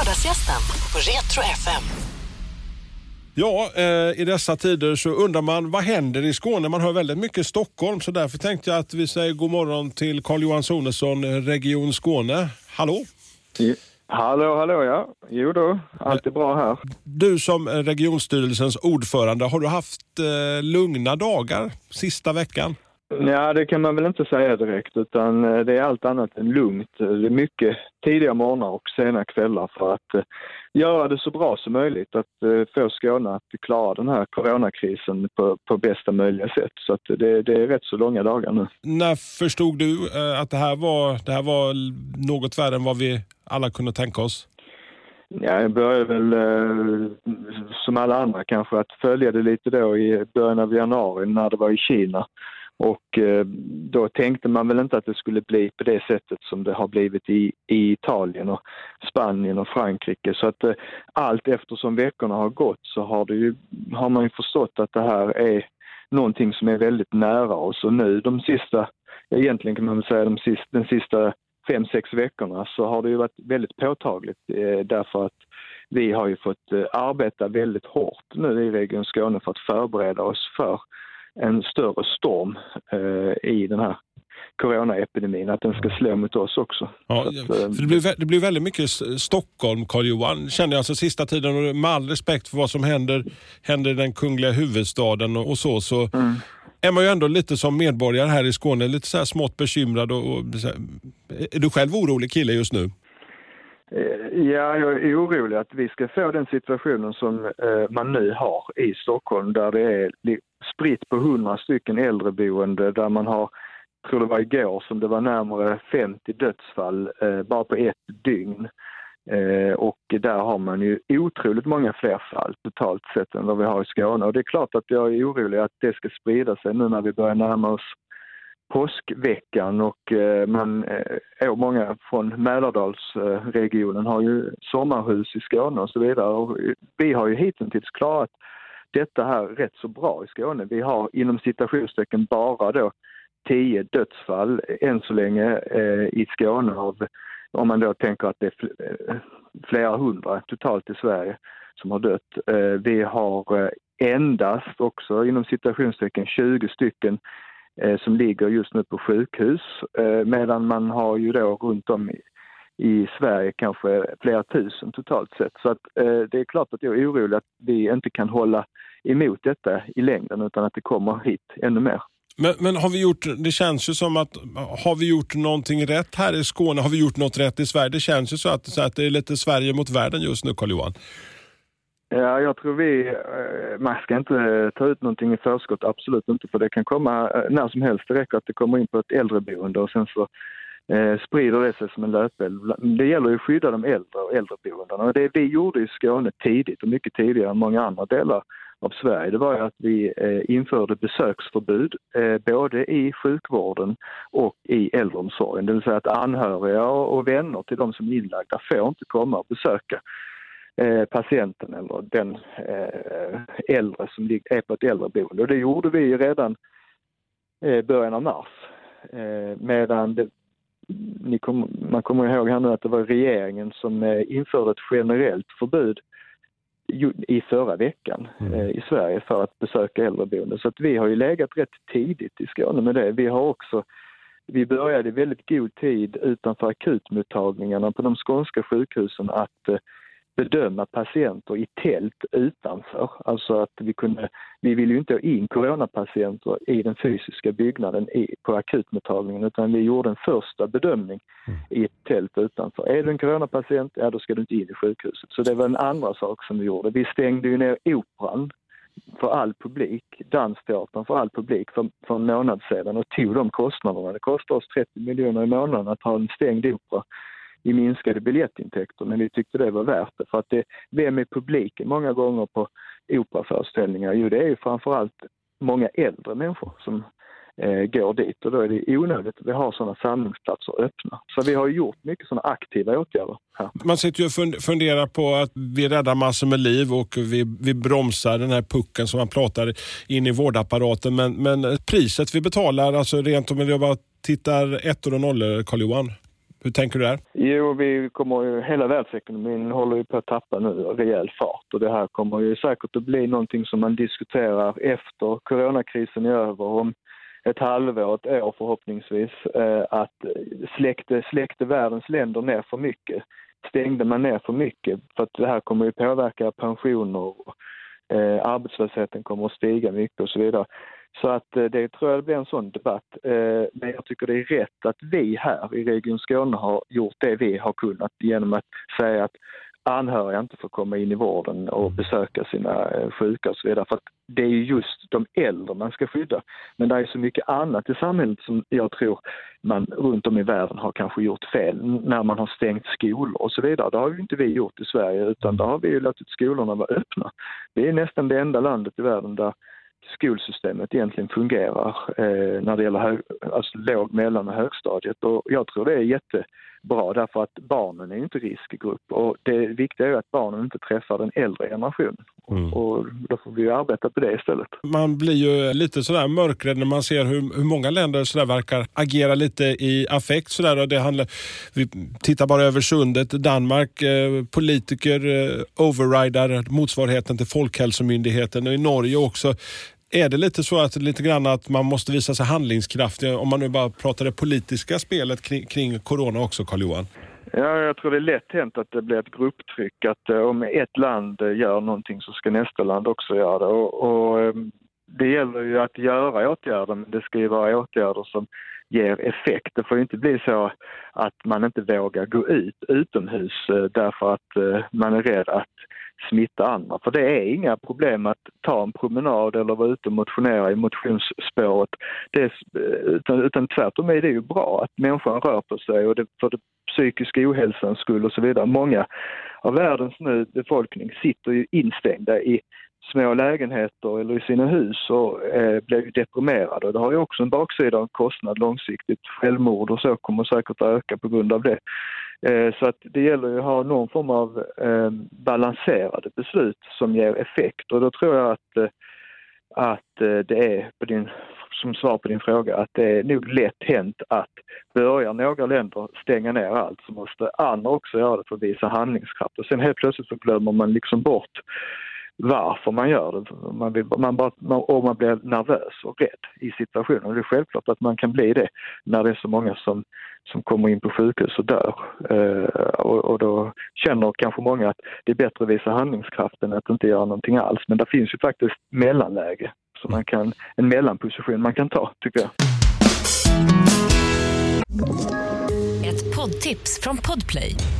Lördagsgästen på Retro FM. Ja, eh, i dessa tider så undrar man vad händer i Skåne? Man hör väldigt mycket Stockholm så därför tänkte jag att vi säger god morgon till Carl-Johan Sonesson, eh, Region Skåne. Hallå! Hallå, hallå ja. Jo då, allt är bra här. Du som eh, regionstyrelsens ordförande, har du haft eh, lugna dagar sista veckan? Ja, det kan man väl inte säga direkt utan eh, det är allt annat än lugnt. Det är mycket tidiga morgnar och sena kvällar för att eh, göra det så bra som möjligt. Att eh, få Skåne att klara den här coronakrisen på, på bästa möjliga sätt. Så att det, det är rätt så långa dagar nu. När förstod du att det här, var, det här var något värre än vad vi alla kunde tänka oss? Ja, jag började väl eh, som alla andra kanske att följa det lite då i början av januari när det var i Kina. Och eh, då tänkte man väl inte att det skulle bli på det sättet som det har blivit i, i Italien och Spanien och Frankrike. Så att eh, allt eftersom veckorna har gått så har, det ju, har man ju förstått att det här är någonting som är väldigt nära oss. Och nu de sista, egentligen kan man väl säga de sista, den sista fem, sex veckorna så har det ju varit väldigt påtagligt eh, därför att vi har ju fått arbeta väldigt hårt nu i Region Skåne för att förbereda oss för en större storm eh, i den här coronaepidemin, att den ska slå mot oss också. Ja, att, eh, det, blir, vä- det blir väldigt mycket Stockholm, Carl-Johan, känner jag alltså sista tiden. Och med all respekt för vad som händer, händer i den kungliga huvudstaden och, och så, så Mm. är man ju ändå lite som medborgare här i Skåne lite så här smått bekymrad. Och, och, här, är du själv orolig kille just nu? Eh, Ja, jag är orolig att vi ska få den situationen som eh, man nu har i Stockholm där det är spritt på hundra stycken äldreboende där man har, tror det var igår, som det var närmare 50 dödsfall eh, bara på ett dygn. Eh, och där har man ju otroligt många fler fall totalt sett än vad vi har i Skåne. Och det är klart att jag är orolig att det ska sprida sig nu när vi börjar närma oss påskveckan och eh, man, eh, många från Mälardalsregionen har ju sommarhus i Skåne och så vidare. Och vi har ju hittills klarat detta här rätt så bra i Skåne. Vi har inom citationstecken bara då 10 dödsfall än så länge eh, i Skåne av, om man då tänker att det är eh, flera hundra totalt i Sverige som har dött. Eh, vi har eh, endast också inom citationstecken 20 stycken eh, som ligger just nu på sjukhus eh, medan man har ju då runt om i, i Sverige kanske flera tusen totalt sett. Så att, eh, det är klart att jag är orolig att vi inte kan hålla emot detta i längden utan att det kommer hit ännu mer. Men, men har vi gjort, det känns ju som att, har vi gjort någonting rätt här i Skåne? Har vi gjort något rätt i Sverige? Det känns ju så att, så att det är lite Sverige mot världen just nu, Carl-Johan. Ja, jag tror vi, eh, man ska inte ta ut någonting i förskott, absolut inte, för det kan komma eh, när som helst. Det räcker att det kommer in på ett äldreboende och sen så eh, sprider det sig som en löpeld. Det gäller ju att skydda de äldre och äldreboendena. Och det vi gjorde i Skåne tidigt och mycket tidigare än många andra delar av Sverige, det var ju att vi eh, införde besöksförbud eh, både i sjukvården och i äldreomsorgen. Det vill säga att anhöriga och, och vänner till de som är inlagda får inte komma och besöka eh, patienten eller den eh, äldre som är på ett äldreboende. Och det gjorde vi redan i början av mars. Eh, medan det, kom, man kommer ihåg här nu att det var regeringen som eh, införde ett generellt förbud i förra veckan eh, i Sverige för att besöka äldreboenden. Så att vi har ju legat rätt tidigt i Skåne med det. Vi har också vi började i väldigt god tid utanför akutmottagningarna på de skånska sjukhusen att eh, bedöma patienter i tält utanför. Alltså att vi kunde, vi vill ju inte ha in coronapatienter i den fysiska byggnaden i, på akutmottagningen utan vi gjorde en första bedömning i ett tält utanför. Är du en coronapatient, ja då ska du inte in i sjukhuset. Så det var en andra sak som vi gjorde. Vi stängde ju ner operan för all publik, Dansteatern för all publik för, för en månad sedan och tog de kostnaderna. Det kostar oss 30 miljoner i månaden att ha en stängd opera i minskade biljettintäkter men vi tyckte det var värt det för att det, vem är publiken många gånger på operaföreställningar? Jo det är ju framförallt många äldre människor som eh, går dit och då är det onödigt att vi har sådana samlingsplatser öppna. Så vi har gjort mycket sådana aktiva åtgärder här. Man sitter ju och funderar på att vi räddar massor med liv och vi, vi bromsar den här pucken som man pratar in i vårdapparaten. Men, men priset vi betalar, alltså rent om jag bara tittar ettor och nollor, Carl-Johan. Hur tänker du där? Jo, vi kommer ju, hela världsekonomin håller ju på att tappa nu rejäl fart och det här kommer ju säkert att bli någonting som man diskuterar efter coronakrisen är över. Om ett halvår, ett år förhoppningsvis, eh, att släckte, släckte världens länder ner för mycket. Stängde man ner för mycket, för att det här kommer ju påverka pensioner och eh, arbetslösheten kommer att stiga mycket och så vidare. Så att eh, det tror jag blir en sån debatt. Eh, men jag tycker det är rätt att vi här i Region Skåne har gjort det vi har kunnat genom att säga att anhöriga inte får komma in i vården och mm. besöka sina eh, sjuka och så vidare. För att det är ju just de äldre man ska skydda. Men det är så mycket annat i samhället som jag tror man runt om i världen har kanske gjort fel när man har stängt skolor och så vidare. Det har ju inte vi gjort i Sverige utan då har vi ju låtit skolorna vara öppna. Vi är nästan det enda landet i världen där skolsystemet egentligen fungerar eh, när det gäller hög, alltså låg-, mellan och högstadiet. Och jag tror det är jätte jättebra därför att barnen är inte riskgrupp och det viktiga är att barnen inte träffar den äldre generationen. Mm. Och då får vi arbeta på det istället. Man blir ju lite sådär mörkrädd när man ser hur, hur många länder sådär verkar agera lite i affekt. Sådär. Och det handlar, vi tittar bara över sundet. Danmark, eh, politiker eh, overridar motsvarigheten till Folkhälsomyndigheten och i Norge också är det lite så att, lite grann att man måste visa sig handlingskraftig om man nu bara pratar det politiska spelet kring, kring corona också, Carl-Johan? Ja, jag tror det är lätt hänt att det blir ett grupptryck att eh, om ett land eh, gör någonting så ska nästa land också göra det. Och, och ehm, det gäller ju att göra åtgärder, men det ska ju vara åtgärder som ger effekt. Det får ju inte bli så att man inte vågar gå ut utomhus eh, därför att man är rädd att smitta andra. För det är inga problem att ta en promenad eller vara ute och motionera i motionsspåret. Det är, eh, utan, utan tvärtom är det ju bra att människan rör på sig och det, för den psykiska ohälsans skull och så vidare. Många av världens nu befolkning sitter ju instängda i små lägenheter eller i sina hus och eh, blir ju deprimerade. Det har ju också en baksida och kostnad långsiktigt. Självmord och så kommer säkert att öka på grund av det. Eh, så att det gäller ju att ha någon form av eh, balanserade beslut som ger effekt. Och då tror jag att, eh, att det är, på din, som svar på din fråga, att det är nog lätt hänt att börjar några länder stänga ner allt så måste andra också göra det för att visa handlingskraft. Och sen helt plötsligt så glömmer man liksom bort varför man gör det. Man, vill, man, bara, man, och man blir nervös och rädd i situationen. Och det är självklart att man kan bli det när det är så många som, som kommer in på sjukhus och dör. Eh, och, och, då känner kanske många att det är bättre att visa handlingskraft än att inte göra någonting alls. Men det finns ju faktiskt mellanläge, så man kan, en mellanposition man kan ta, tycker jag. Ett poddtips från Podplay.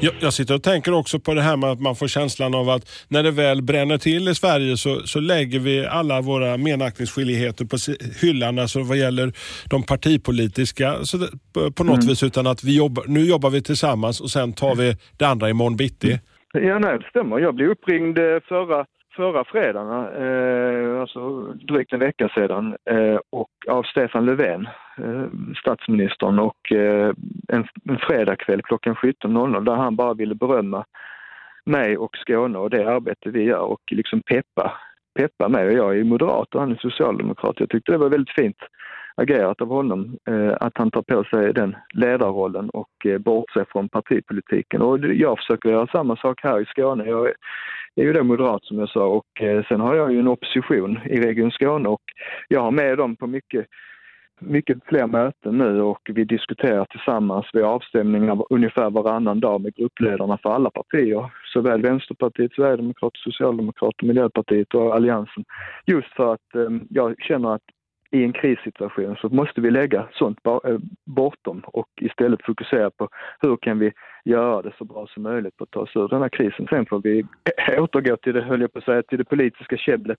Jag, jag, sitter och tänker också på det här med att man får känslan av att när det väl bränner till i Sverige så, så lägger vi alla våra menaktningsskilligheter på hyllan, alltså vad gäller de partipolitiska så det, på något mm. vis, utan att vi jobbar, nu jobbar vi tillsammans och sen tar vi det andra imorgon bitti. Ja, nej, det stämmer. Jag blev uppringd eh, förra förra fredagen, eh, alltså drygt en vecka sedan, eh, och av Stefan Löfven, Eh, statsministern, och eh, en, en fredagkväll klockan 17.00 där han bara ville berömma mig och Skåne och det arbete vi gör och liksom peppa, peppa mig. Och jag är moderat och han är socialdemokrat. Jag tyckte det var väldigt fint agerat av honom, eh, att han tar på sig den ledarrollen och eh, bortser från partipolitiken. Och jag försöker göra samma sak här i Skåne. Jag är ju då moderat som jag sa och sen har jag ju en opposition i Region Skåne och jag har med dem på mycket mycket fler möten nu och vi diskuterar tillsammans vid avstämningar ungefär varannan dag med gruppledarna för alla partier. Såväl Vänsterpartiet, Sverigedemokraterna, Socialdemokraterna, Miljöpartiet och Alliansen. Just för att eh, jag känner att i en krissituation så måste vi lägga sånt eh, bortom och istället fokusera på hur kan vi göra det så bra som möjligt på att ta oss ur den här krisen. Sen får vi återgå till det, höll jag på att säga, till det politiska käbblet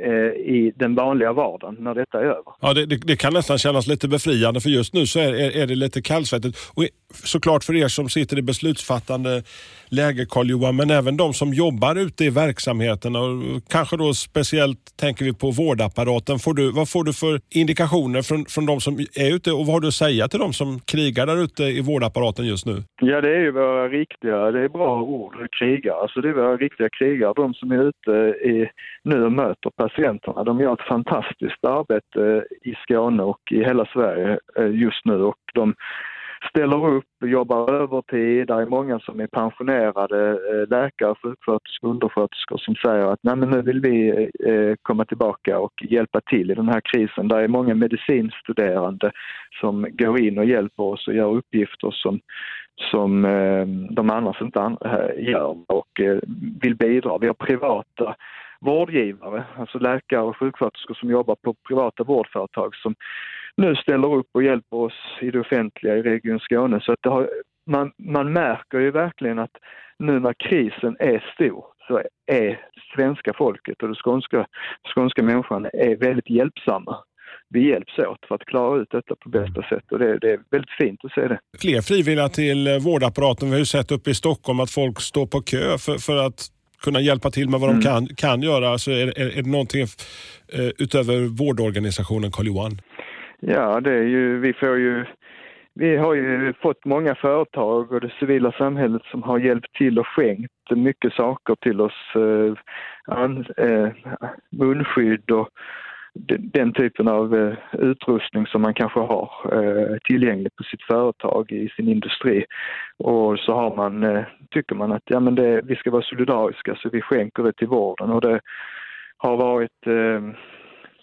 eh, i den vanliga vardagen när detta är över. Ja, det, det, det, kan nästan kännas lite befriande för just nu så är, är, är det lite kallsvettigt. Och såklart för er som sitter i beslutsfattande läge Carl-Johan, men även de som jobbar ute i verksamheten och kanske då speciellt tänker vi på vårdapparaten. Får du, vad får du för indikationer från, från de som är ute och vad har du att säga till de som krigar där ute i vårdapparaten just nu? Ja, det är ju våra riktiga, det är bra ord, krigare. Alltså det är våra riktiga krigare, de som är ute i, nu och möter patienterna. De gör ett fantastiskt arbete eh, i Skåne och i hela Sverige eh, just nu och de ställer upp, jobbar övertid. Det är många som är pensionerade eh, läkare, sjuksköterskor, undersköterskor som säger att Nej, men nu vill vi eh, komma tillbaka och hjälpa till i den här krisen. Det är många medicinstuderande som går in och hjälper oss och gör uppgifter som, som eh, de annars inte gör och vill bidra. Vi har privata vårdgivare, alltså läkare och sjuksköterskor som jobbar på privata vårdföretag som nu ställer upp och hjälper oss i det offentliga i Region Skåne. Så att det har, man, man märker ju verkligen att nu när krisen är stor så är svenska folket och den skånska, skånska människan är väldigt hjälpsamma vi hjälps åt för att klara ut detta på bästa sätt och det, det, är väldigt fint att se det. Fler frivilliga till eh, vårdapparaten. Vi har ju sett uppe i Stockholm att folk står på kö för, för att kunna hjälpa till med vad mm. de kan, kan göra. Alltså är, är, är det någonting eh, utöver vårdorganisationen Carl-Johan? Ja, det är ju, vi får ju vi har ju fått många företag och det civila samhället som har hjälpt till och skänkt mycket saker till oss. Eh, an, eh, munskydd och den typen av eh, utrustning som man kanske har eh, tillgänglig på sitt företag i sin industri. Och så har man, eh, tycker man att ja, men det, vi ska vara solidariska så vi skänker det till vården och det har varit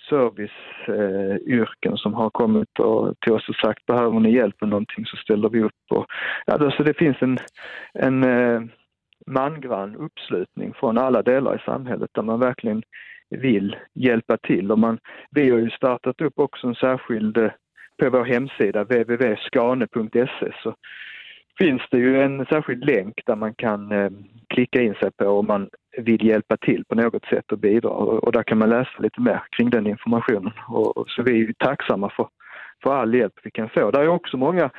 serviceyrken som har kommit och till oss och sagt behöver ni hjälp med någonting så ställer vi upp. Och, ja, då, så det finns en, en mangrann uppslutning från alla delar i samhället där man verkligen vill hjälpa till. Och man, vi har ju startat upp också en särskild, eh, på vår hemsida www.skane.se så finns det ju en särskild länk där man kan eh, klicka in sig på om man vill hjälpa till på något sätt och bidra och, och där kan man läsa lite mer kring den informationen. Och, och så vi är tacksamma för, för all hjälp vi kan få. Det är också många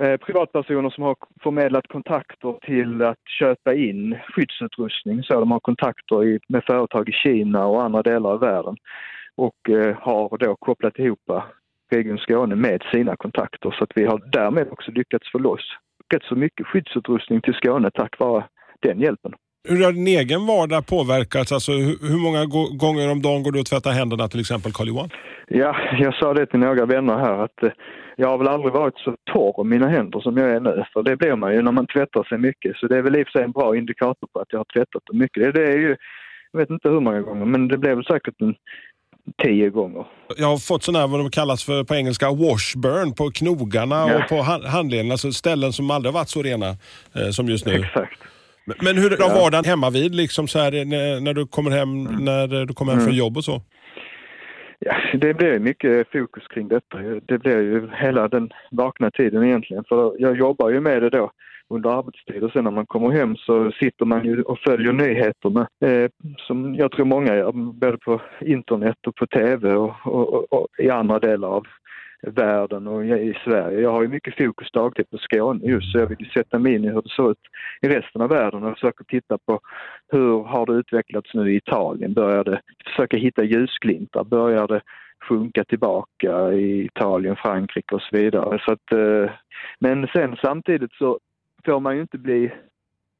Eh, privatpersoner som har förmedlat kontakter till att köpa in skyddsutrustning. Så de har kontakter i, med företag i Kina och andra delar av världen och eh, har då kopplat ihop Region Skåne med sina kontakter så att vi har därmed också lyckats få loss rätt så mycket skyddsutrustning till Skåne tack vare den hjälpen. Hur har din egen vardag påverkats? Alltså, hur många gånger om dagen går du och tvättar händerna till exempel, Carl-Johan? Ja, jag sa det till några vänner här att eh, jag har väl aldrig varit så torr om mina händer som jag är nu. För det blir man ju när man tvättar sig mycket. Så det är väl i och för sig en bra indikator på att jag har tvättat dem mycket. Det är ju, jag vet inte hur många gånger, men det blev väl säkert en tio gånger. Jag har fått sådana här, vad de kallas för på engelska, washburn på knogarna ja. och på handlederna. Alltså ställen som aldrig varit så rena eh, som just nu. Exakt. Men hur är ja. vardagen hemma vid liksom så här, när, när du kommer hem, mm. när du kommer hem från mm. jobb och så? Ja, det blir mycket fokus kring detta. Det blir ju hela den vakna tiden egentligen. För jag jobbar ju med det då under arbetstid och sen när man kommer hem så sitter man ju och följer nyheterna eh, som jag tror många gör, både på internet och på TV och, och, och, i andra delar av världen och i Sverige. Jag har ju mycket fokus dagtid på Skåne just så jag vill sätta mig in i hur det ser ut i resten av världen och försöka titta på hur har det utvecklats nu i Italien? Börjar det försöka hitta ljusglimtar? Börjar det sjunka tillbaka i Italien, Frankrike och så vidare? Så att, eh, men sen samtidigt så får man ju inte bli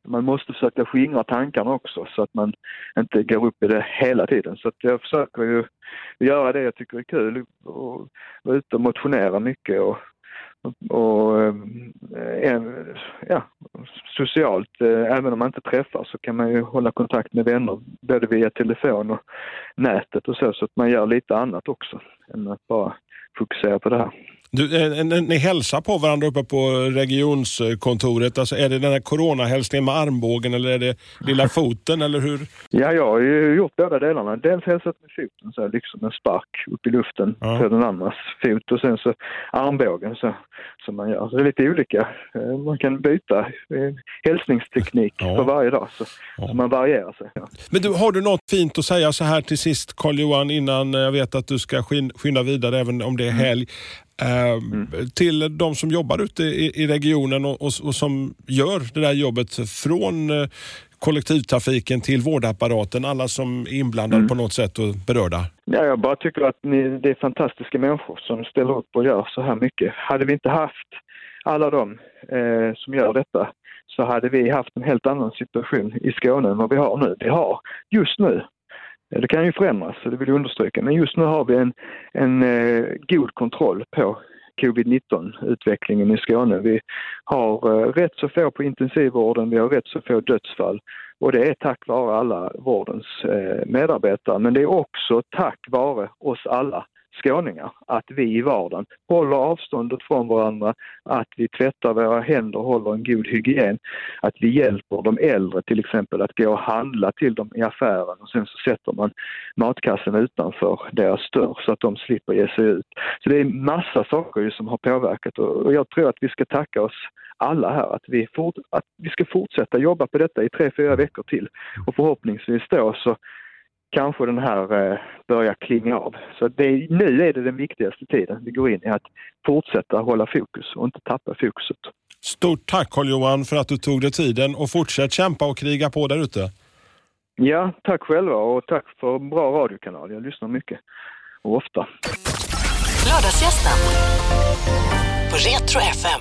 man måste försöka skingra tankarna också så att man inte går upp i det hela tiden. Så att jag försöker ju göra det jag tycker är kul och vara ute och motionera mycket och, och äh, ja, socialt, eh, även om man inte träffas så kan man ju hålla kontakt med vänner både via telefon och nätet och så, så att man gör lite annat också än att bara fokusera på det här. Du, eh, ni, ni hälsar på varandra uppe på regionskontoret. Alltså, är det den här coronahälsningen med armbågen eller är det lilla foten eller hur? Ja, jag har ju gjort båda delarna. Dels hälsat med foten, så här, liksom en spark upp i luften Ja. på den andras fot och sen så armbågen så, som man gör. Så det är lite olika. Eh, Man kan byta eh, hälsningsteknik Ja. för varje dag så, Ja. så man varierar sig. Ja. Men du, har du något fint att säga så här till sist Carl-Johan innan jag vet att du ska skyn- skynda vidare även om det är helg. Eh, Till de som jobbar ute i, i regionen och, och, och som gör det där jobbet från eh, kollektivtrafiken till vårdapparaten, alla som är inblandade på något sätt och berörda. Ja, jag bara tycker att ni, det är fantastiska människor som ställer upp och gör så här mycket. Hade vi inte haft alla de eh, som gör detta så hade vi haft en helt annan situation i Skåne än vad vi har nu. Vi har just nu, det kan ju förändras, det vill jag understryka, men just nu har vi en, en eh, god kontroll på covid-19-utvecklingen i Skåne. Vi har eh, rätt så få på intensivvården, vi har rätt så få dödsfall och det är tack vare alla vårdens eh, medarbetare. Men det är också tack vare oss alla skåningar att vi i vardagen håller avståndet från varandra, att vi tvättar våra händer och håller en god hygien, att vi hjälper de äldre till exempel att gå och handla till dem i affären och sen så sätter man matkassen utanför deras dörr så att de slipper ge sig ut. Så det är massa saker ju som har påverkat och och jag tror att vi ska tacka oss alla här att vi, fort, att vi ska fortsätta jobba på detta i tre, fyra veckor till. Och förhoppningsvis då så kanske den här eh, börjar klinga av. Så det, nu är det den viktigaste tiden vi går in i, att fortsätta hålla fokus och inte tappa fokuset. Stort tack Carl-Johan för att du tog dig tiden och fortsätt kämpa och kriga på där ute. Ja, tack själva och tack för en bra radiokanal. Jag lyssnar mycket och ofta. Lördagsgästen på Retro FM.